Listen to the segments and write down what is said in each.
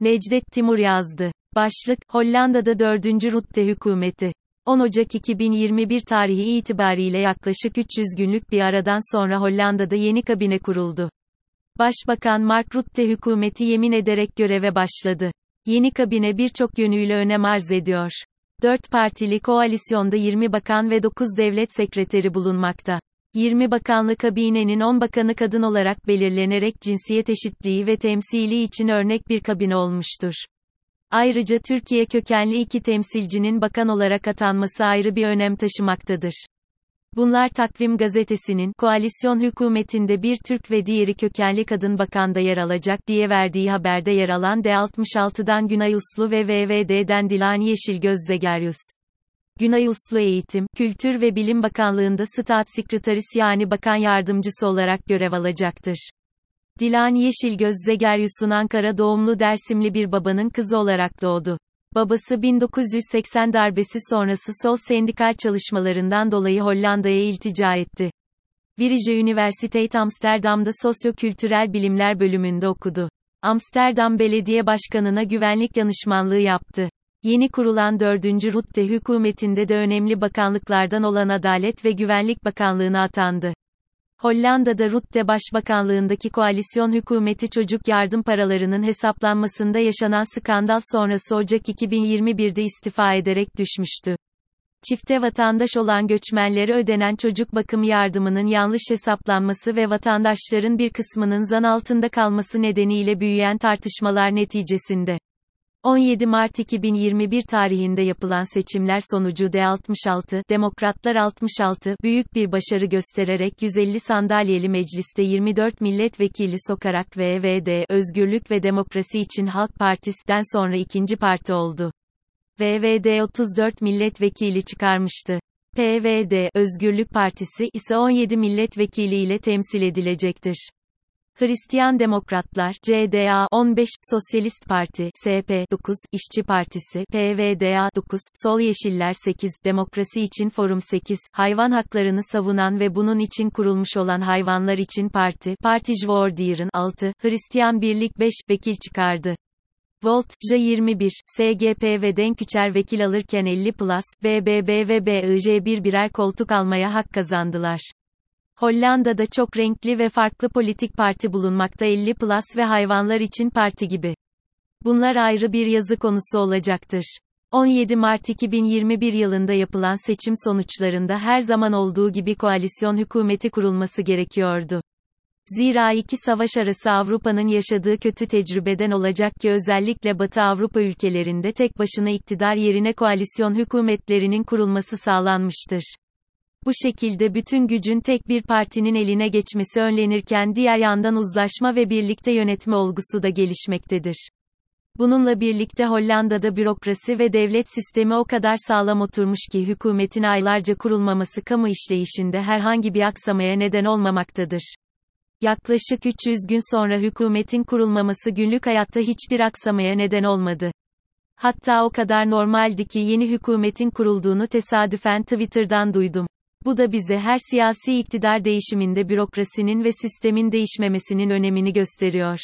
Necdet Timur yazdı. Başlık, Hollanda'da 4. Rutte hükümeti. 10 Ocak 2021 tarihi itibariyle yaklaşık 300 günlük bir aradan sonra Hollanda'da yeni kabine kuruldu. Başbakan Mark Rutte hükümeti yemin ederek göreve başladı. Yeni kabine birçok yönüyle önem arz ediyor. 4 partili koalisyonda 20 bakan ve 9 devlet sekreteri bulunmakta. 20 bakanlı kabinenin 10 bakanı kadın olarak belirlenerek cinsiyet eşitliği ve temsili için örnek bir kabine olmuştur. Ayrıca Türkiye kökenli iki temsilcinin bakan olarak atanması ayrı bir önem taşımaktadır. Bunlar Takvim gazetesinin, koalisyon hükümetinde bir Türk ve diğeri kökenli kadın bakanda yer alacak diye verdiği haberde yer alan D66'dan Günay Uslu ve VVD'den Dilan Yeşilgöz Zegeryus. Günay Uslu Eğitim, Kültür ve Bilim Bakanlığında Stat Sekreterisi yani bakan yardımcısı olarak görev alacaktır. Dilan Yeşilgöz Zegeryus'un Ankara doğumlu Dersimli bir babanın kızı olarak doğdu. Babası 1980 darbesi sonrası sol sendikal çalışmalarından dolayı Hollanda'ya iltica etti. Vrije Universiteit Amsterdam'da Sosyo-Kültürel Bilimler bölümünde okudu. Amsterdam Belediye Başkanı'na güvenlik danışmanlığı yaptı. Yeni kurulan 4. Rutte hükümetinde de önemli bakanlıklardan olan Adalet ve Güvenlik Bakanlığı'na atandı. Hollanda'da Rutte Başbakanlığındaki koalisyon hükümeti çocuk yardım paralarının hesaplanmasında yaşanan skandal sonrası Ocak 2021'de istifa ederek düşmüştü. Çifte vatandaş olan göçmenlere ödenen çocuk bakım yardımının yanlış hesaplanması ve vatandaşların bir kısmının zan altında kalması nedeniyle büyüyen tartışmalar neticesinde 17 Mart 2021 tarihinde yapılan seçimler sonucu D66, Demokratlar 66, büyük bir başarı göstererek 150 sandalyeli mecliste 24 milletvekili sokarak VVD, Özgürlük ve Demokrasi için Halk Partisi'den sonra ikinci parti oldu. VVD 34 milletvekili çıkarmıştı. PVD, Özgürlük Partisi ise 17 milletvekili ile temsil edilecektir. Hristiyan Demokratlar CDA 15, Sosyalist Parti SP 9, İşçi Partisi PVDA 9, Sol Yeşiller 8, Demokrasi için Forum 8, hayvan haklarını savunan ve bunun için kurulmuş olan Hayvanlar için Parti Partijvoordieren 6, Hristiyan Birlik 5 vekil çıkardı. Volt, J 21, SGP ve Denküçer vekil alırken 50 Plus, BBB ve BIJ bir birer koltuk almaya hak kazandılar. Hollanda'da çok renkli ve farklı politik parti bulunmakta 50 Plus ve hayvanlar için parti gibi. Bunlar ayrı bir yazı konusu olacaktır. 17 Mart 2021 yılında yapılan seçim sonuçlarında her zaman olduğu gibi koalisyon hükümeti kurulması gerekiyordu. Zira iki savaş arası Avrupa'nın yaşadığı kötü tecrübeden olacak ki özellikle Batı Avrupa ülkelerinde tek başına iktidar yerine koalisyon hükümetlerinin kurulması sağlanmıştır. Bu şekilde bütün gücün tek bir partinin eline geçmesi önlenirken diğer yandan uzlaşma ve birlikte yönetme olgusu da gelişmektedir. Bununla birlikte Hollanda'da bürokrasi ve devlet sistemi o kadar sağlam oturmuş ki hükümetin aylarca kurulmaması kamu işleyişinde herhangi bir aksamaya neden olmamaktadır. Yaklaşık 300 gün sonra hükümetin kurulmaması günlük hayatta hiçbir aksamaya neden olmadı. Hatta o kadar normaldi ki yeni hükümetin kurulduğunu tesadüfen Twitter'dan duydum. Bu da bize her siyasi iktidar değişiminde bürokrasinin ve sistemin değişmemesinin önemini gösteriyor.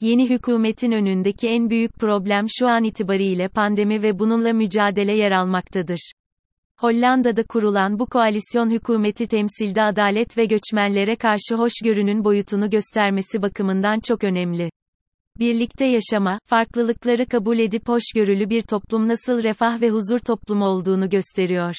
Yeni hükümetin önündeki en büyük problem şu an itibariyle pandemi ve bununla mücadele yer almaktadır. Hollanda'da kurulan bu koalisyon hükümeti temsilde adalet ve göçmenlere karşı hoşgörünün boyutunu göstermesi bakımından çok önemli. Birlikte yaşama, farklılıkları kabul edip hoşgörülü bir toplum nasıl refah ve huzur toplumu olduğunu gösteriyor.